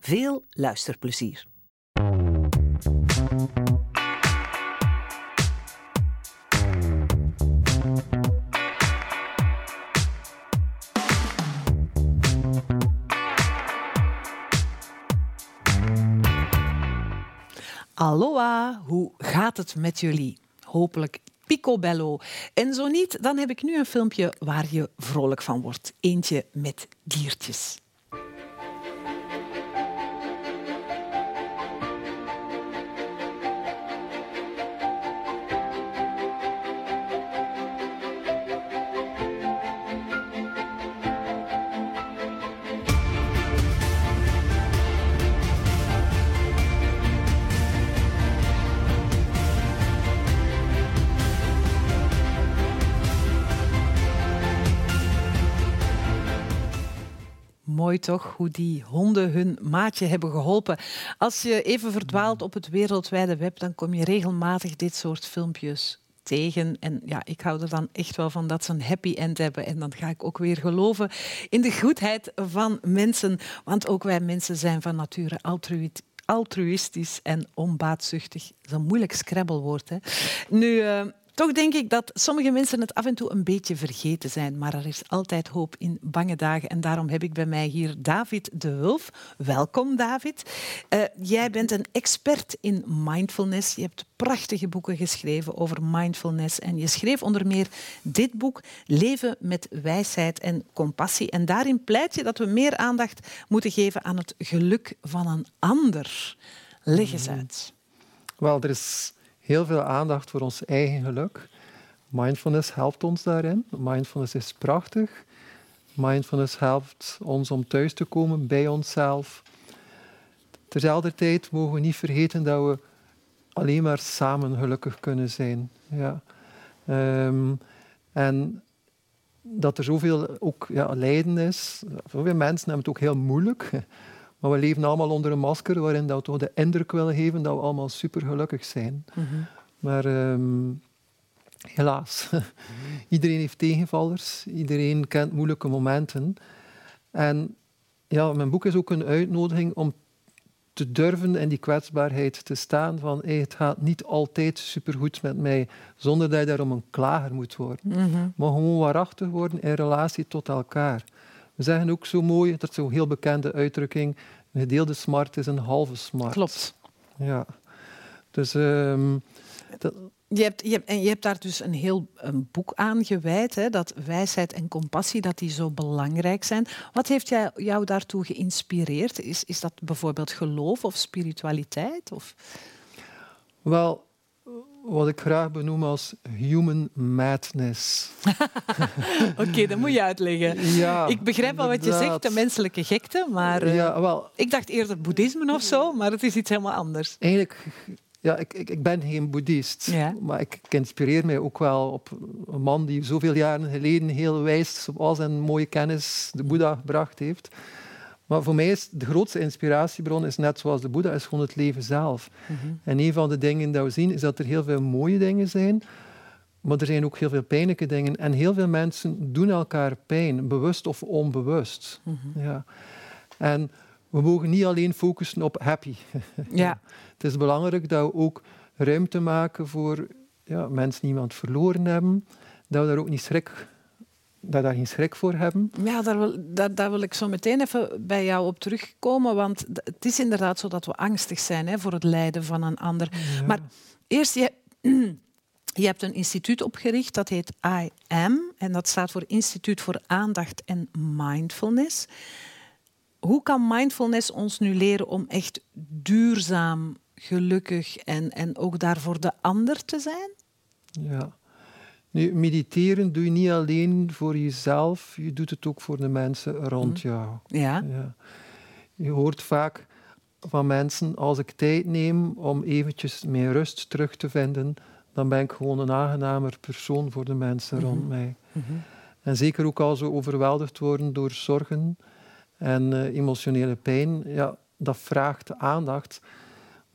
Veel luisterplezier. Aloha, hoe gaat het met jullie? Hopelijk picobello. En zo niet, dan heb ik nu een filmpje waar je vrolijk van wordt. Eentje met diertjes. Toch, hoe die honden hun maatje hebben geholpen. Als je even verdwaalt op het wereldwijde web, dan kom je regelmatig dit soort filmpjes tegen. En ja, ik hou er dan echt wel van dat ze een happy end hebben. En dan ga ik ook weer geloven in de goedheid van mensen. Want ook wij mensen zijn van nature altruïstisch en onbaatzuchtig. Dat is een moeilijk scrabblewoord. Hè? Nu, uh, toch denk ik dat sommige mensen het af en toe een beetje vergeten zijn. Maar er is altijd hoop in bange dagen. En daarom heb ik bij mij hier David de Wulf. Welkom, David. Uh, jij bent een expert in mindfulness. Je hebt prachtige boeken geschreven over mindfulness. En je schreef onder meer dit boek, Leven met wijsheid en compassie. En daarin pleit je dat we meer aandacht moeten geven aan het geluk van een ander. Leg eens Mm. uit. Wel, er is heel veel aandacht voor ons eigen geluk. Mindfulness helpt ons daarin. Mindfulness is prachtig. Mindfulness helpt ons om thuis te komen bij onszelf. Terzelfde tijd mogen we niet vergeten dat we alleen maar samen gelukkig kunnen zijn. Ja. Ehm, en dat er zoveel ook ja, lijden is. Zoveel mensen hebben het ook heel moeilijk. Maar we leven allemaal onder een masker waarin dat we toch de indruk willen geven dat we allemaal super gelukkig zijn. Maar ehm, helaas, iedereen heeft tegenvallers, iedereen kent moeilijke momenten. En ja, mijn boek is ook een uitnodiging om te durven in die kwetsbaarheid te staan van hey, het gaat niet altijd supergoed met mij, zonder dat je daarom een klager moet worden. Maar gewoon waarachtig worden in relatie tot elkaar. We zeggen ook zo mooi, dat is zo'n heel bekende uitdrukking, een gedeelde smart is een halve smart. Klopt. Ja. Dus ehm, dat, Je hebt, je hebt, en je hebt daar dus een heel een boek aan gewijd, hè, dat wijsheid en compassie dat die zo belangrijk zijn. Wat heeft jou, jou daartoe geïnspireerd? Is, is dat bijvoorbeeld geloof of spiritualiteit? Of? wel, wat ik graag benoem als human madness. Oké, dat moet je uitleggen. Ja, Ik begrijp wel wat je zegt, de menselijke gekte, maar eh, Ja, wel, ik dacht eerder boeddhisme of zo, maar het is iets helemaal anders. eigenlijk, ja, ik, ik, ik ben geen boeddhist, Ja. maar ik, ik inspireer mij ook wel op een man die zoveel jaren geleden heel wijs op al zijn mooie kennis de Boeddha gebracht heeft. Maar voor mij is de grootste inspiratiebron, is net zoals de Boeddha, is gewoon het leven zelf. En een van de dingen dat we zien, is dat er heel veel mooie dingen zijn, maar er zijn ook heel veel pijnlijke dingen. En heel veel mensen doen elkaar pijn, bewust of onbewust. Ja. En we mogen niet alleen focussen op happy. Ja, Het is belangrijk dat we ook ruimte maken voor ja, mensen die iemand verloren hebben. Dat we daar ook niet schrik, dat daar geen schrik voor hebben. ja daar, wil, daar, daar wil ik zo meteen even bij jou op terugkomen, want het is inderdaad zo dat we angstig zijn hè, voor het lijden van een ander. Maar eerst, je, je hebt een instituut opgericht, dat heet I AM. En dat staat voor Instituut voor Aandacht en Mindfulness. Hoe kan mindfulness ons nu leren om echt duurzaam, gelukkig en, en ook daar voor de ander te zijn? Ja. Nu, mediteren doe je niet alleen voor jezelf, je doet het ook voor de mensen rond jou. Ja. Ja. Je hoort vaak van mensen, als ik tijd neem om eventjes mijn rust terug te vinden, dan ben ik gewoon een aangenamer persoon voor de mensen rond Mhm. mij. Mhm. En zeker ook als we overweldigd worden door zorgen en eh, emotionele pijn, ja, dat vraagt aandacht.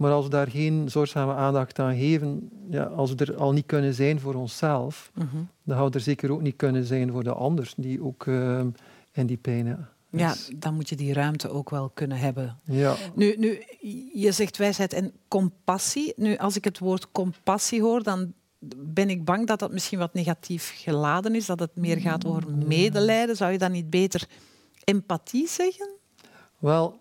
Maar als we daar geen zorgzame aandacht aan geven, ja, als we er al niet kunnen zijn voor onszelf, Mhm. dan gaan we er zeker ook niet kunnen zijn voor de ander die ook eh, in die pijn. Ja, dan moet je die ruimte ook wel kunnen hebben. Ja. Nu, nu, je zegt wijsheid en compassie. Nu, als ik het woord compassie hoor, dan ben ik bang dat dat misschien wat negatief geladen is, dat het meer gaat over medelijden. Zou je dan niet beter empathie zeggen? Wel,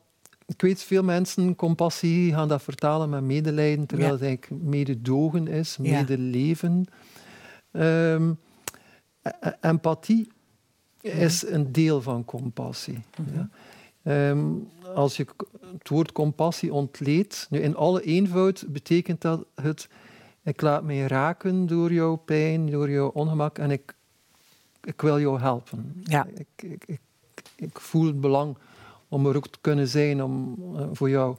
ik weet veel mensen compassie gaan dat vertalen met medelijden, terwijl Ja. het eigenlijk mededogen is, Ja. medeleven. Ehm, e- e- empathie is een deel van compassie. Mhm. ja. Ehm, als je het woord compassie ontleedt, nu in alle eenvoud betekent dat het ik laat mij raken door jouw pijn, door jouw ongemak en ik, ik wil jou helpen. Ja. Ik, ik, ik, ik voel het belang om er ook te kunnen zijn om, eh, voor jou.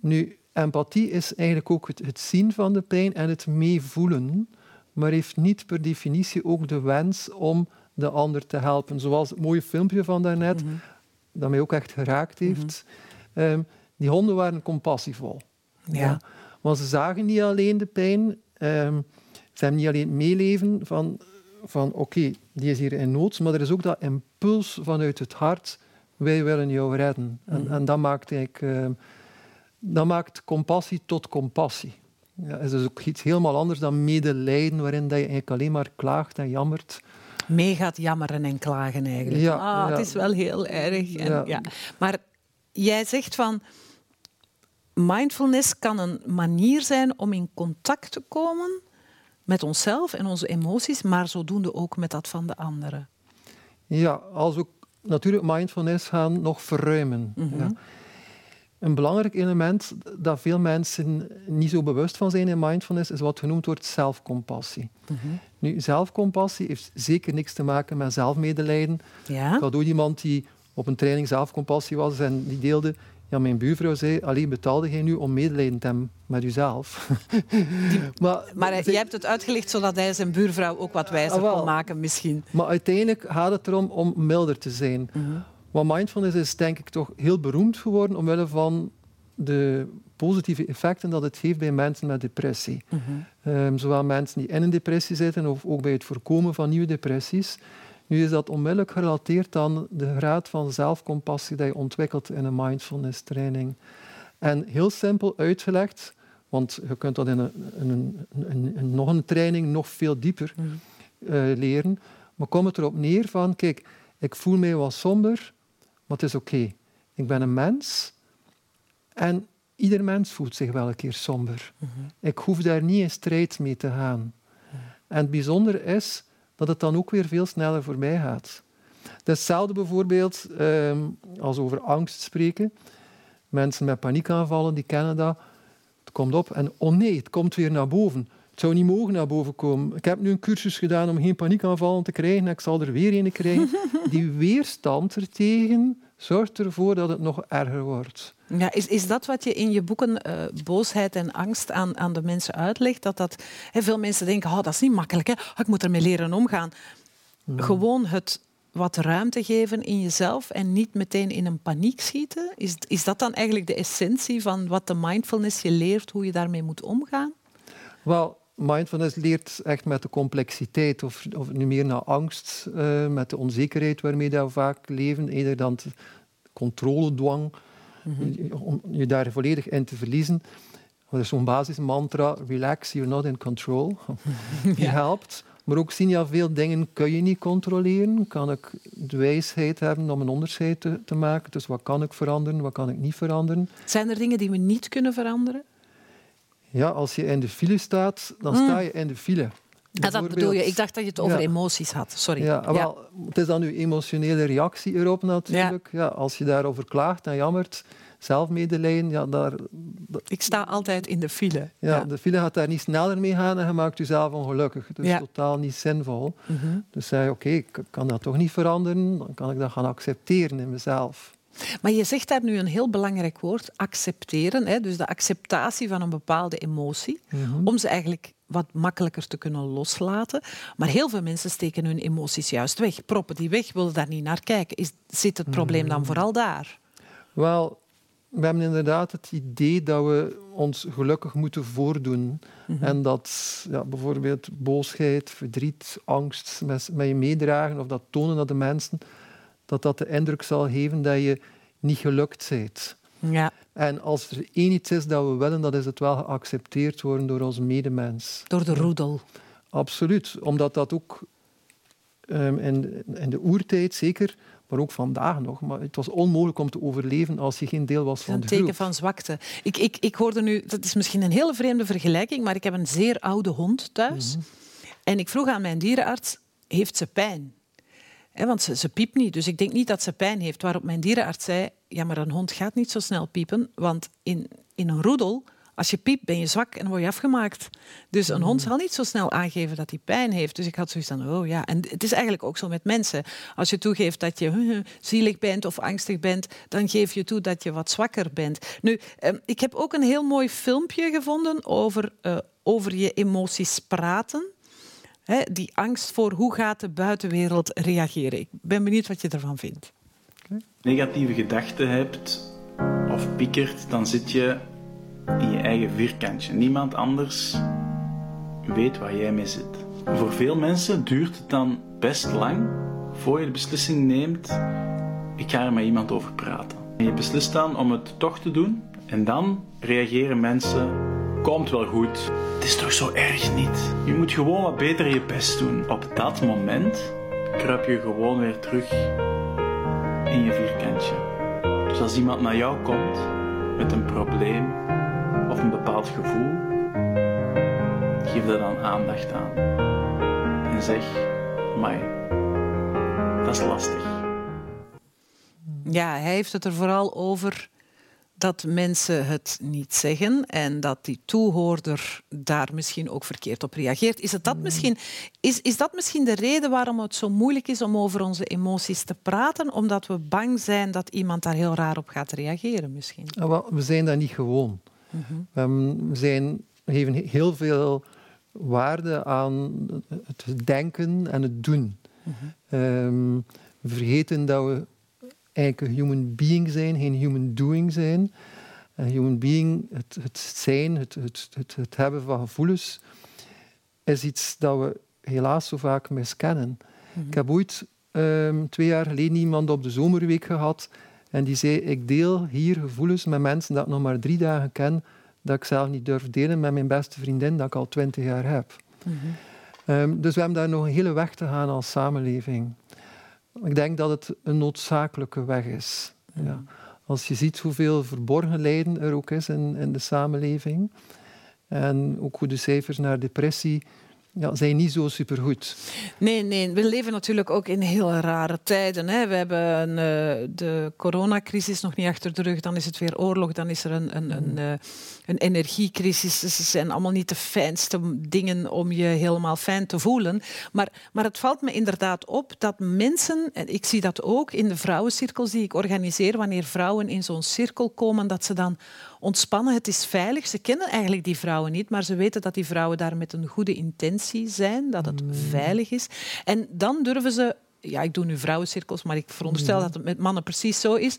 Nu, empathie is eigenlijk ook het, het zien van de pijn en het meevoelen, maar heeft niet per definitie ook de wens om de ander te helpen. Zoals het mooie filmpje van daarnet, Mhm. dat mij ook echt geraakt heeft. Ehm, die honden waren compassievol. Ja. Want ze zagen niet alleen de pijn, ehm, ze hebben niet alleen het meeleven van, van oké, die is hier in nood, maar er is ook dat impuls vanuit het hart, wij willen jou redden. En, Mhm. en dat maakt eigenlijk, ehm, dat maakt compassie tot compassie. Ja, het is dus ook iets helemaal anders dan medelijden, waarin dat je eigenlijk alleen maar klaagt en jammert. Mee gaat jammeren en klagen eigenlijk. Ja, ah, ja. Het is wel heel erg. En, ja. Ja. Maar jij zegt van... Mindfulness kan een manier zijn om in contact te komen met onszelf en onze emoties, maar zodoende ook met dat van de anderen. Ja, als we natuurlijk mindfulness gaan nog verruimen. Mhm. ja. Een belangrijk element dat veel mensen niet zo bewust van zijn in mindfulness is wat genoemd wordt zelfcompassie. Nu, zelfcompassie heeft zeker niks te maken met zelfmedelijden. Ja? Ik had iemand die op een training zelfcompassie was en die deelde, ja, mijn buurvrouw zei, alleen betaalde jij nu om medelijden te hebben met jezelf. maar, Maar zij- jij hebt het uitgelegd zodat hij zijn buurvrouw ook wat wijzer Ah, wel. kon maken misschien. maar uiteindelijk gaat het erom om milder te zijn. Want mindfulness is denk ik toch heel beroemd geworden omwille van de positieve effecten dat het heeft bij mensen met depressie. Ehm, zowel mensen die in een depressie zitten of ook bij het voorkomen van nieuwe depressies. Nu is dat onmiddellijk gerelateerd aan de graad van zelfcompassie die je ontwikkelt in een mindfulness training. En heel simpel uitgelegd, want je kunt dat in een, in een, in nog een training nog veel dieper Mhm. eh, leren. Maar komt het erop neer van, kijk, ik voel mij wat somber, maar het is oké. Ik ben een mens en ieder mens voelt zich wel een keer somber. Mhm. Ik hoef daar niet in strijd mee te gaan. En het bijzondere is dat het dan ook weer veel sneller voorbij gaat. Hetzelfde bijvoorbeeld ehm, als over angst spreken. Mensen met paniekaanvallen, die kennen dat. Het komt op en oh nee, het komt weer naar boven. Het zou niet mogen naar boven komen. Ik heb nu een cursus gedaan om geen paniekaanvallen te krijgen en ik zal er weer een krijgen. Die weerstand ertegen zorgt ervoor dat het nog erger wordt. Ja, is, is dat wat je in je boeken eh, boosheid en angst aan, aan de mensen uitlegt? Dat dat, veel mensen denken, oh, dat is niet makkelijk, hè? Oh, ik moet ermee leren omgaan. Gewoon het wat ruimte geven in jezelf en niet meteen in een paniek schieten. Is, is dat dan eigenlijk de essentie van wat de mindfulness je leert, hoe je daarmee moet omgaan? Wel, mindfulness leert echt met de complexiteit, of, of nu meer naar angst, eh, met de onzekerheid waarmee dat we vaak leven, eerder dan controledwang, je- om je daar volledig in te verliezen. Dat is zo'n basismantra, relax, you're not in control. Die helpt. Maar ook zien, ja, veel dingen kun je niet controleren. Kan ik de wijsheid hebben om een onderscheid te, te maken? Dus wat kan ik veranderen, wat kan ik niet veranderen? Zijn er dingen die we niet kunnen veranderen? Ja, als je in de file staat, dan sta je in de file. Ja, dat bedoel je. Ik dacht dat je het over Ja. emoties had. Sorry. Ja, ah, wel, het is dan uw emotionele reactie erop natuurlijk. Ja. als je daarover klaagt en jammert, zelfmedelijden, ja, daar, Ik sta altijd in de file. ja, de file gaat daar niet sneller mee gaan en je maakt jezelf ongelukkig. Het is Ja. totaal niet zinvol. Mhm. Dus zei je, oké, ik kan dat toch niet veranderen, dan kan ik dat gaan accepteren in mezelf. Maar je zegt daar nu een heel belangrijk woord, accepteren. Hè? Dus de acceptatie van een bepaalde emotie, Mhm. om ze eigenlijk wat makkelijker te kunnen loslaten. Maar heel veel mensen steken hun emoties juist weg, proppen die weg, willen daar niet naar kijken. Is, zit het probleem dan vooral daar? Wel, we hebben inderdaad het idee dat we ons gelukkig moeten voordoen. En dat ja, bijvoorbeeld boosheid, verdriet, angst met, met je meedragen of dat tonen aan de mensen, dat dat de indruk zal geven dat je niet gelukt bent. Ja, En als er één iets is dat we willen, dat is het wel geaccepteerd worden door onze medemens. door de roedel. Absoluut, omdat dat ook ehm, in, in de oertijd zeker, maar ook vandaag nog, maar het was onmogelijk om te overleven als je geen deel was Het is van een de teken groep. van zwakte. Ik, ik, ik hoorde nu, dat is misschien een hele vreemde vergelijking, maar ik heb een zeer oude hond thuis. En ik vroeg aan mijn dierenarts, heeft ze pijn? Want ze, ze piept niet, dus ik denk niet dat ze pijn heeft. Waarop mijn dierenarts zei, ja, maar een hond gaat niet zo snel piepen, want in, in een roedel, als je piept, ben je zwak en dan word je afgemaakt. Dus een hond zal niet zo snel aangeven dat hij pijn heeft. Dus ik had zoiets van, oh ja. En het is eigenlijk ook zo met mensen. Als je toegeeft dat je zielig bent of angstig bent, dan geef je toe dat je wat zwakker bent. Nu, eh, ik heb ook een heel mooi filmpje gevonden over, eh, over je emoties praten. Die angst voor hoe gaat de buitenwereld reageren. Ik ben benieuwd wat je ervan vindt. negatieve gedachten hebt of piekert, dan zit je in je eigen vierkantje. Niemand anders weet waar jij mee zit. Voor veel mensen duurt het dan best lang voor je de beslissing neemt: ik ga er met iemand over praten. En je beslist dan om het toch te doen en dan reageren mensen: komt wel goed. Het is toch zo erg niet. Je moet gewoon wat beter je best doen. Op dat moment kruip je gewoon weer terug in je vierkantje. Dus als iemand naar jou komt met een probleem of een bepaald gevoel, geef daar dan aandacht aan. En zeg, mij, dat is lastig. Ja, hij heeft het er vooral over dat mensen het niet zeggen en dat die toehoorder daar misschien ook verkeerd op reageert. Is, het dat, misschien, is, is dat misschien de reden waarom het zo moeilijk is om over onze emoties te praten? Omdat we bang zijn dat iemand daar heel raar op gaat reageren misschien? Ah, We zijn dat niet gewoon. We hebben- we zijn, geven heel veel waarde aan het denken en het doen. Ehm, we vergeten dat we eigenlijk een human being zijn, geen human doing zijn. Een human being, het, het zijn, het, het, het, het hebben van gevoelens, is iets dat we helaas zo vaak miskennen. Ik heb ooit ehm, twee jaar geleden iemand op de zomerweek gehad en die zei, ik deel hier gevoelens met mensen dat ik nog maar drie dagen ken, dat ik zelf niet durf delen met mijn beste vriendin dat ik al twintig jaar heb. Ehm, dus we hebben daar nog een hele weg te gaan als samenleving. Ik denk dat het een noodzakelijke weg is. Ja. Als je ziet hoeveel verborgen lijden er ook is in, in de samenleving, en ook hoe de cijfers naar depressie ja, zijn niet zo supergoed. Nee, nee, we leven natuurlijk ook in heel rare tijden. Hè. We hebben eh, de coronacrisis nog niet achter de rug, dan is het weer oorlog, dan is er een, een, een, eh, een energiecrisis. Dus het zijn allemaal niet de fijnste dingen om je helemaal fijn te voelen. Maar, maar het valt me inderdaad op dat mensen, en ik zie dat ook in de vrouwencirkels die ik organiseer, wanneer vrouwen in zo'n cirkel komen, dat ze dan ontspannen, het is veilig. Ze kennen eigenlijk die vrouwen niet, maar ze weten dat die vrouwen daar met een goede intentie zijn, dat het veilig is. En dan durven ze, ja, ik doe nu vrouwencirkels, maar ik veronderstel dat het met mannen precies zo is.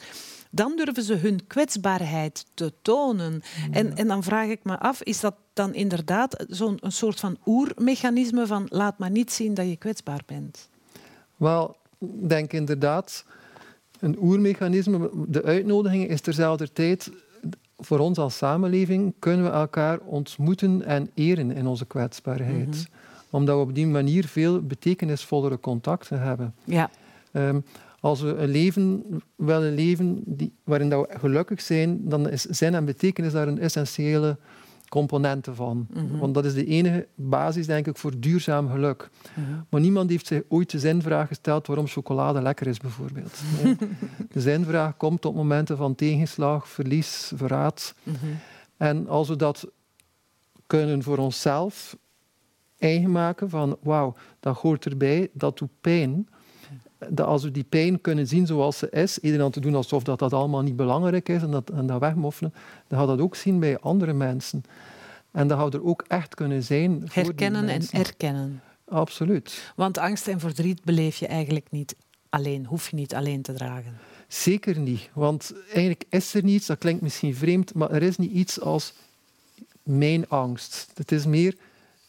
Dan durven ze hun kwetsbaarheid te tonen. En, en dan vraag ik me af, is dat dan inderdaad zo'n een soort van oermechanisme van laat maar niet zien dat je kwetsbaar bent? Wel, ik denk inderdaad, een oermechanisme. De uitnodiging is terzelfde tijd voor ons als samenleving kunnen we elkaar ontmoeten en eren in onze kwetsbaarheid. Omdat we op die manier veel betekenisvollere contacten hebben. Ja. Ehm, als we een leven willen leven die, waarin dat we gelukkig zijn, dan is zin en betekenis daar een essentiële componente van. Want dat is de enige basis, denk ik, voor duurzaam geluk. Maar niemand heeft zich ooit de zinvraag gesteld waarom chocolade lekker is, bijvoorbeeld. Nee. De zinvraag komt op momenten van tegenslag, verlies, verraad. En als we dat kunnen voor onszelf eigen maken, van wauw, dat hoort erbij, dat doet pijn, Dat als we die pijn kunnen zien zoals ze is, eerder dan te doen alsof dat, dat allemaal niet belangrijk is en dat, en dat wegmoffelen, dan gaat dat ook zien bij andere mensen. En dat gaat er ook echt kunnen zijn. Herkennen en erkennen. Absoluut. Want angst en verdriet beleef je eigenlijk niet alleen, hoef je niet alleen te dragen. Zeker niet, want eigenlijk is er niets, dat klinkt misschien vreemd, maar er is niet iets als mijn angst. Het is meer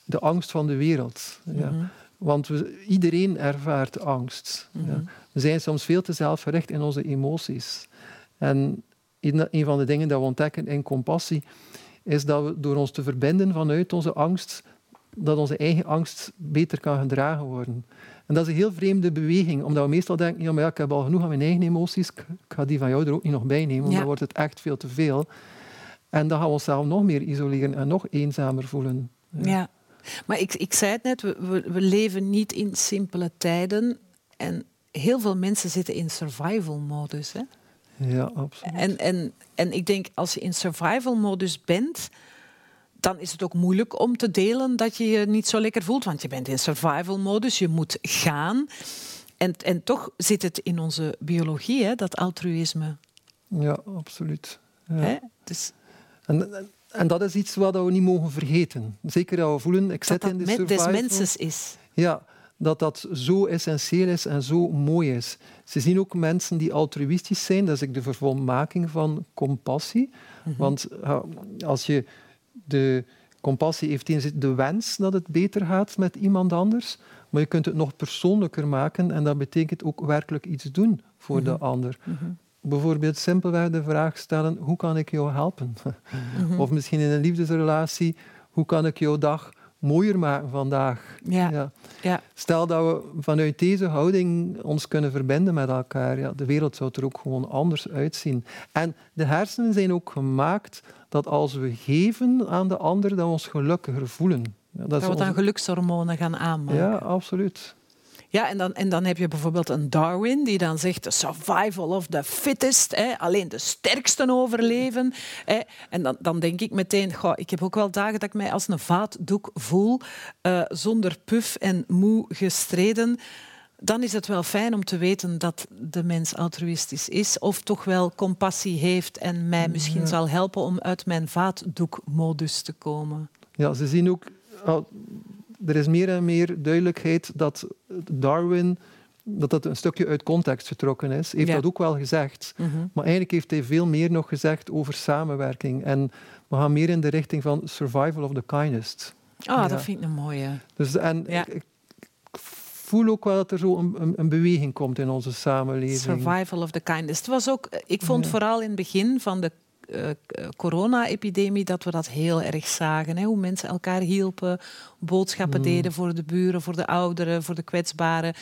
de angst van de wereld. Ja. Mhm. Want we, iedereen ervaart angst. ja. Mhm. We zijn soms veel te zelfgericht in onze emoties. En een van de dingen dat we ontdekken in compassie is dat we door ons te verbinden vanuit onze angst, dat onze eigen angst beter kan gedragen worden. En dat is een heel vreemde beweging, omdat we meestal denken, ja, maar ja, ik heb al genoeg aan mijn eigen emoties, ik ga die van jou er ook niet nog bij nemen, want dan wordt het echt veel te veel. En dan gaan we onszelf nog meer isoleren en nog eenzamer voelen. Ja, maar ik, ik zei het net, we, we, leven niet in simpele tijden. En heel veel mensen zitten in survival-modus. Ja, absoluut. En, en, en ik denk, als je in survival-modus bent, dan is het ook moeilijk om te delen dat je je niet zo lekker voelt. Want je bent in survival-modus, je moet gaan. En, en toch zit het in onze biologie, hè, dat altruïsme. Ja, absoluut. Ja. Hè? Dus... En, en dat is iets wat we niet mogen vergeten. Zeker dat we voelen, ik zit in de survival. des mensen is. Ja, dat dat zo essentieel is en zo mooi is. Ze zien ook mensen die altruïstisch zijn, dat is de vervolmaking van compassie. Mhm. Want als je de compassie heeft de wens dat het beter gaat met iemand anders, maar je kunt het nog persoonlijker maken en dat betekent ook werkelijk iets doen voor de mhm. ander. Mhm bijvoorbeeld simpelweg de vraag stellen, hoe kan ik jou helpen? Mhm. Of misschien in een liefdesrelatie, hoe kan ik jouw dag mooier maken vandaag? Ja. ja. Stel dat we vanuit deze houding ons kunnen verbinden met elkaar, ja, de wereld zou er ook gewoon anders uitzien. En de hersenen zijn ook gemaakt dat als we geven aan de ander, dat we ons gelukkiger voelen. Ja, dat, we dan gelukshormonen gaan aanmaken. Ja, absoluut. Ja, en dan, en dan heb je bijvoorbeeld een Darwin die dan zegt survival of the fittest, hè, alleen de sterksten overleven. Hè. En dan, dan denk ik meteen, goh, ik heb ook wel dagen dat ik mij als een vaatdoek voel, uh, zonder puf en moe gestreden dan is het wel fijn om te weten dat de mens altruïstisch is of toch wel compassie heeft en mij misschien zal helpen om uit mijn vaatdoekmodus te komen. Ja, ze zien ook er is meer en meer duidelijkheid dat Darwin dat dat een stukje uit context getrokken is. Hij heeft dat ook wel gezegd. Mhm. Maar eigenlijk heeft hij veel meer nog gezegd over samenwerking. En we gaan meer in de richting van survival of the kindest. Ah, dat vind ik een mooie. Dus, en ik, voel ook wel dat er zo een, een, beweging komt in onze samenleving. Survival of the kindest. Het was ook, ik vond vooral in het begin van de uh, corona-epidemie dat we dat heel erg zagen. Hè? Hoe mensen elkaar hielpen, boodschappen mm. deden voor de buren, voor de ouderen, voor de kwetsbaren.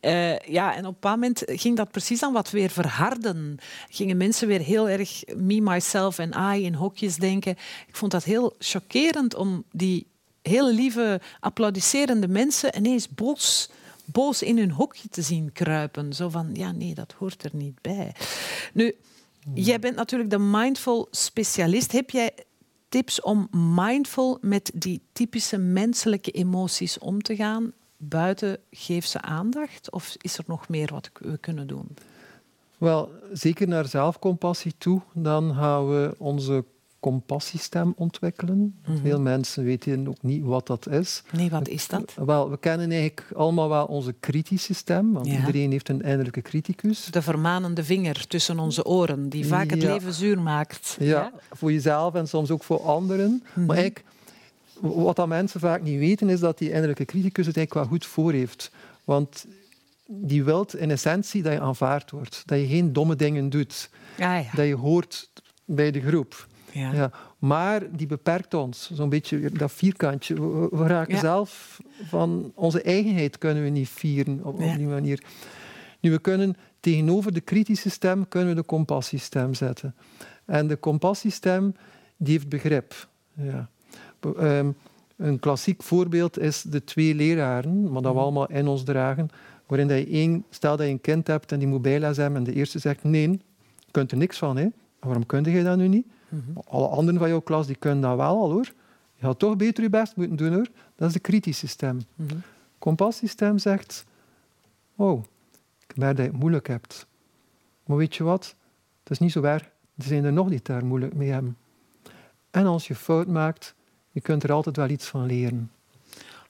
Uh, ja, en op een bepaald moment ging dat precies dan wat weer verharden. Gingen mensen weer heel erg me, myself en I in hokjes denken. Ik vond dat heel chockerend om die heel lieve, applaudisserende mensen ineens boos boos in hun hokje te zien kruipen. Zo van, ja, nee, dat hoort er niet bij. Nu, Jij bent natuurlijk de mindful specialist. Heb jij tips om mindful met die typische menselijke emoties om te gaan? Buiten geef ze aandacht of is er nog meer wat we kunnen doen? Wel, zeker naar zelfcompassie toe. Dan gaan we onze compassiestem ontwikkelen. Mhm. Veel mensen weten ook niet wat dat is. Nee, wat is dat? Wel, we kennen eigenlijk allemaal wel onze kritische stem, want iedereen heeft een innerlijke criticus. De vermanende vinger tussen onze oren, die vaak het leven zuur maakt. Ja, voor jezelf en soms ook voor anderen. Maar mhm. eigenlijk, wat dat mensen vaak niet weten, is dat die innerlijke criticus het eigenlijk wel goed voor heeft. Want die wil in essentie dat je aanvaard wordt. Dat je geen domme dingen doet. Ah, ja. Dat je hoort bij de groep. Ja. ja. Maar die beperkt ons, zo'n beetje dat vierkantje. We, raken zelf van onze eigenheid kunnen we niet vieren op, op die manier. Nu, we kunnen tegenover de kritische stem kunnen we de compassiestem zetten. En de compassiestem die heeft begrip. Ja. Um, een klassiek voorbeeld is de twee leraren, maar dat we mhm. allemaal in ons dragen, waarin dat je één, stel dat je een kind hebt en die moet bijles hebben en de eerste zegt nee, je kunt er niks van. Hè? Waarom kun je dat nu niet? Mhm. Alle anderen van jouw klas die kunnen dat wel al hoor. Je gaat toch beter je best moeten doen hoor. Dat is de kritische stem. Mm -hmm. Compassiestem zegt, oh, Ik merk dat je het moeilijk hebt. Maar weet je wat? Het is niet zo waar. Er zijn er nog die het daar moeilijk mee hebben. En als je fout maakt, je kunt er altijd wel iets van leren.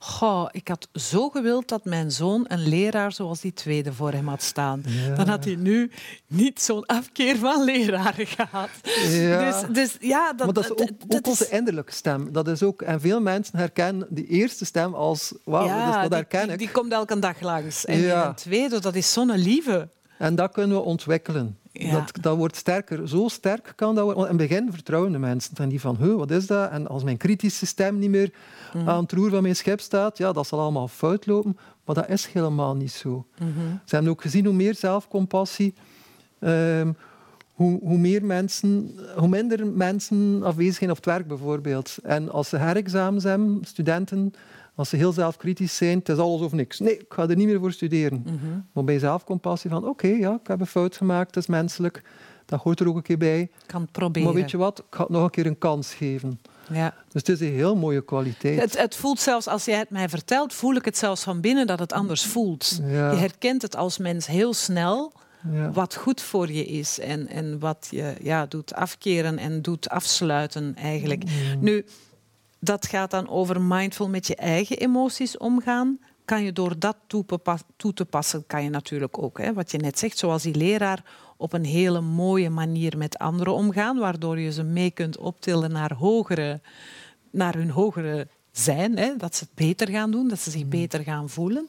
Goh, ik had zo gewild dat mijn zoon een leraar zoals die tweede voor hem had staan. Dan had hij nu niet zo'n afkeer van leraren gehad. Ja. Dus, dus ja, dat, maar dat is ook, ook onze innerlijke stem. Dat is ook, en veel mensen herkennen die eerste stem als... Wauw, ja, dat, herken die, ik. Die, komt elke dag langs. En een tweede, dat is zo'n lieve. En dat kunnen we ontwikkelen. Ja. Dat, dat wordt sterker. Zo sterk kan dat worden. In het begin vertrouwen de mensen dan van, "Huh, wat is dat? En als mijn kritische stem niet meer Mhm. aan het roer van mijn schip staat, ja, dat zal allemaal fout lopen. Maar dat is helemaal niet zo. Mhm. Ze hebben ook gezien hoe meer zelfcompassie, ehm, hoe, hoe, meer mensen, hoe minder mensen afwezig zijn op het werk bijvoorbeeld. En als ze herexamens hebben, studenten, als ze heel zelfkritisch zijn, het is alles of niks. Nee, ik ga er niet meer voor studeren. Mhm. Maar bij zelfcompassie van, oké, ja, ik heb een fout gemaakt, het is menselijk. Dat hoort er ook een keer bij. Kan het proberen. Maar weet je wat, ik ga het nog een keer een kans geven. Ja. Dus het is een heel mooie kwaliteit. Het, het voelt zelfs, als jij het mij vertelt, voel ik het zelfs van binnen dat het anders voelt. Ja. Je herkent het als mens heel snel Ja. wat goed voor je is en, en wat je ja, doet afkeren en doet afsluiten eigenlijk. Mm. Nu, dat gaat dan over mindful met je eigen emoties omgaan. Kan je door dat toe te passen, kan je natuurlijk ook, hè, wat je net zegt, zoals die leraar, op een hele mooie manier met anderen omgaan, waardoor je ze mee kunt optillen naar, hogere, naar hun hogere zijn, hè, dat ze het beter gaan doen, dat ze zich beter gaan voelen.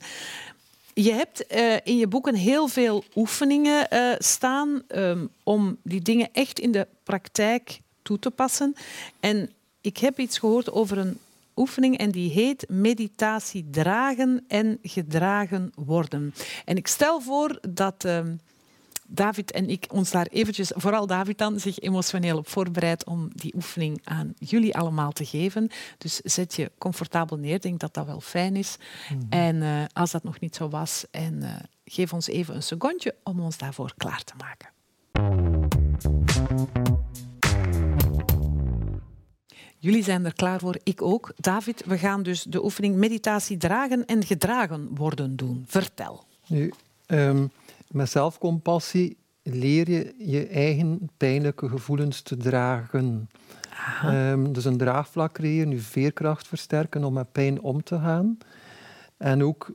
Je hebt eh, in je boeken heel veel oefeningen eh, staan ehm, om die dingen echt in de praktijk toe te passen. En ik heb iets gehoord over een oefening en die heet meditatie dragen en gedragen worden. En ik stel voor dat ehm, David en ik ons daar eventjes, vooral David dan, zich emotioneel op voorbereidt om die oefening aan jullie allemaal te geven. Dus zet je comfortabel neer. Denk dat dat wel fijn is. En eh, als dat nog niet zo was, en, eh, geef ons even een secondje om ons daarvoor klaar te maken. Jullie zijn er klaar voor, ik ook. David, we gaan dus de oefening meditatie dragen en gedragen worden doen. Vertel. Nu, ehm, met zelfcompassie leer je je eigen pijnlijke gevoelens te dragen. Ehm, dus een draagvlak creëren, je veerkracht versterken om met pijn om te gaan. En ook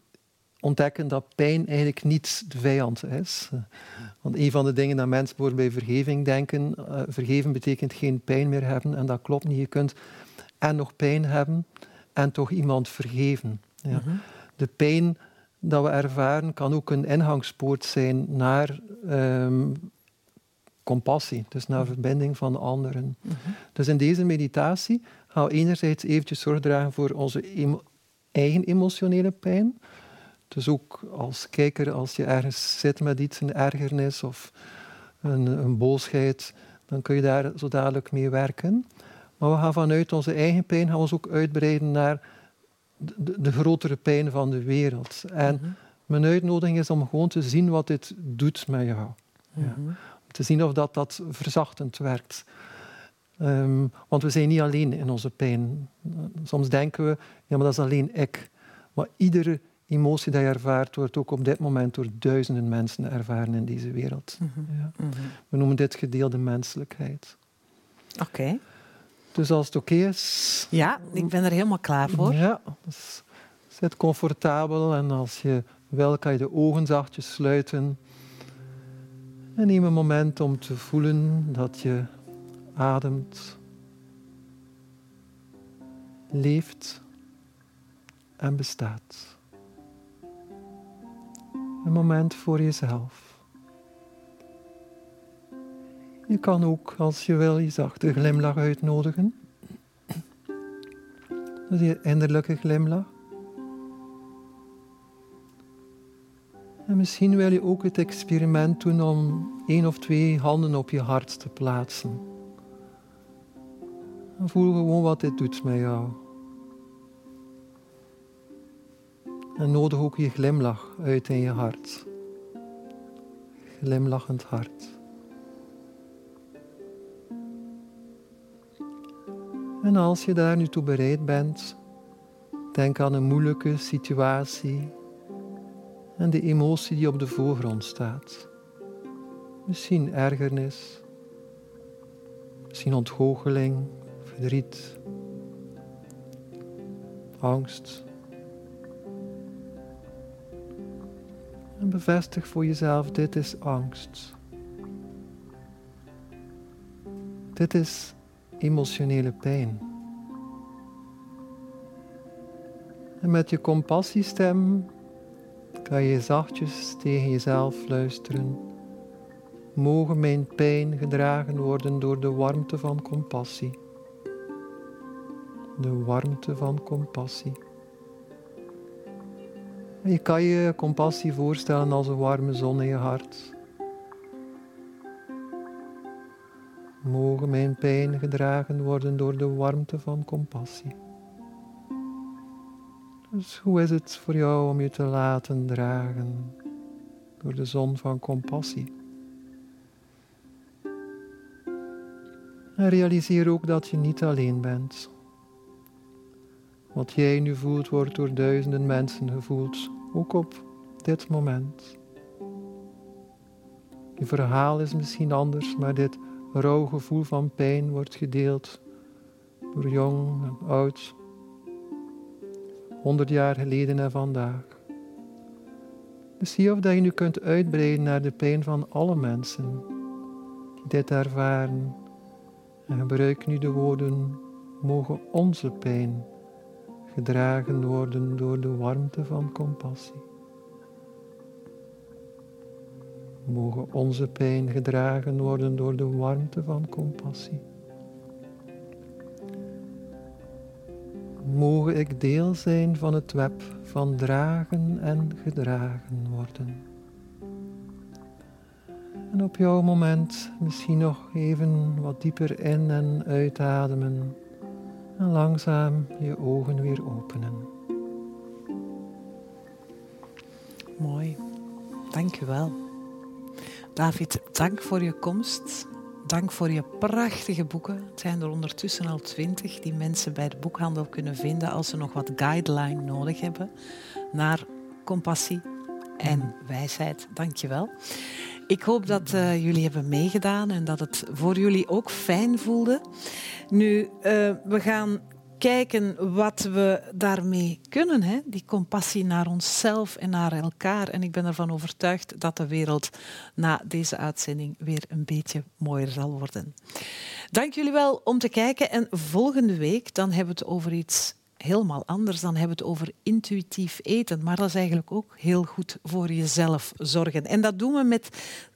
ontdekken dat pijn eigenlijk niet de vijand is. Want een van de dingen dat mensen bijvoorbeeld bij vergeving denken, eh, vergeven betekent geen pijn meer hebben. En dat klopt niet. Je kunt en nog pijn hebben en toch iemand vergeven. Ja. De pijn dat we ervaren kan ook een ingangspoort zijn naar ehm, compassie, dus naar verbinding van anderen. Dus in deze meditatie gaan we enerzijds eventjes zorg dragen voor onze emo- eigen emotionele pijn. Dus ook als kijker, als je ergens zit met iets, een ergernis of een, een boosheid, dan kun je daar zo dadelijk mee werken. Maar we gaan vanuit onze eigen pijn gaan we ons ook uitbreiden naar de, de grotere pijn van de wereld. En mijn uitnodiging is om gewoon te zien wat dit doet met jou. Ja. Om te zien of dat, dat verzachtend werkt. Ehm, want we zijn niet alleen in onze pijn. Soms denken we, ja, maar dat is alleen ik. Maar iedere emotie die je ervaart, wordt ook op dit moment door duizenden mensen ervaren in deze wereld. Ja. We noemen dit gedeelde menselijkheid. Oké. Dus als het oké is, Ja, ik ben er helemaal klaar voor. ja, dus zit comfortabel en als je wil, kan je de ogen zachtjes sluiten. En neem een moment om te voelen dat je ademt, leeft en bestaat. Een moment voor jezelf. Je kan ook, als je wil, je zachte glimlach uitnodigen. Dat je innerlijke glimlach. En misschien wil je ook het experiment doen om één of twee handen op je hart te plaatsen. En voel gewoon wat dit doet met jou. En nodig ook je glimlach uit in je hart. Glimlachend hart. En als je daar nu toe bereid bent, denk aan een moeilijke situatie en de emotie die op de voorgrond staat. Misschien ergernis, misschien ontgoocheling, verdriet, angst. En bevestig voor jezelf, dit is angst. Dit is emotionele pijn. En met je compassiestem kan je zachtjes tegen jezelf luisteren. Mogen mijn pijn gedragen worden door de warmte van compassie. De warmte van compassie. je kan je compassie voorstellen als een warme zon in je hart. Mogen mijn pijn gedragen worden door de warmte van compassie. Dus hoe is het voor jou om je te laten dragen door de zon van compassie? En realiseer ook dat je niet alleen bent. Wat jij nu voelt, wordt door duizenden mensen gevoeld, ook op dit moment. Je verhaal is misschien anders, maar dit rauw gevoel van pijn wordt gedeeld door jong en oud, honderd jaar geleden en vandaag. Dus zie of dat je nu kunt uitbreiden naar de pijn van alle mensen die dit ervaren. En gebruik nu de woorden, mogen onze pijn gedragen worden door de warmte van compassie. Mogen onze pijn gedragen worden door de warmte van compassie. Mogen ik deel zijn van het web van dragen en gedragen worden. En op jouw moment misschien nog even wat dieper in en uitademen en langzaam je ogen weer openen. Mooi, dank u wel. David, dank voor je komst. Dank voor je prachtige boeken. Het zijn er ondertussen al twintig die mensen bij de boekhandel kunnen vinden als ze nog wat guideline nodig hebben naar compassie en wijsheid. Dank je wel. Ik hoop dat uh, jullie hebben meegedaan en dat het voor jullie ook fijn voelde. Nu, uh, we gaan kijken wat we daarmee kunnen. Hè? Die compassie naar onszelf en naar elkaar. En ik ben ervan overtuigd dat de wereld na deze uitzending weer een beetje mooier zal worden. Dank jullie wel om te kijken. En volgende week dan hebben we het over iets helemaal anders. Dan hebben we het over intuïtief eten. Maar dat is eigenlijk ook heel goed voor jezelf zorgen. En dat doen we met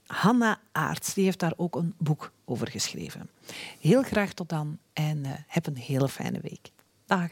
Hanna Aarts. Die heeft daar ook een boek over geschreven. Heel graag tot dan en uh, heb een hele fijne week. Dag.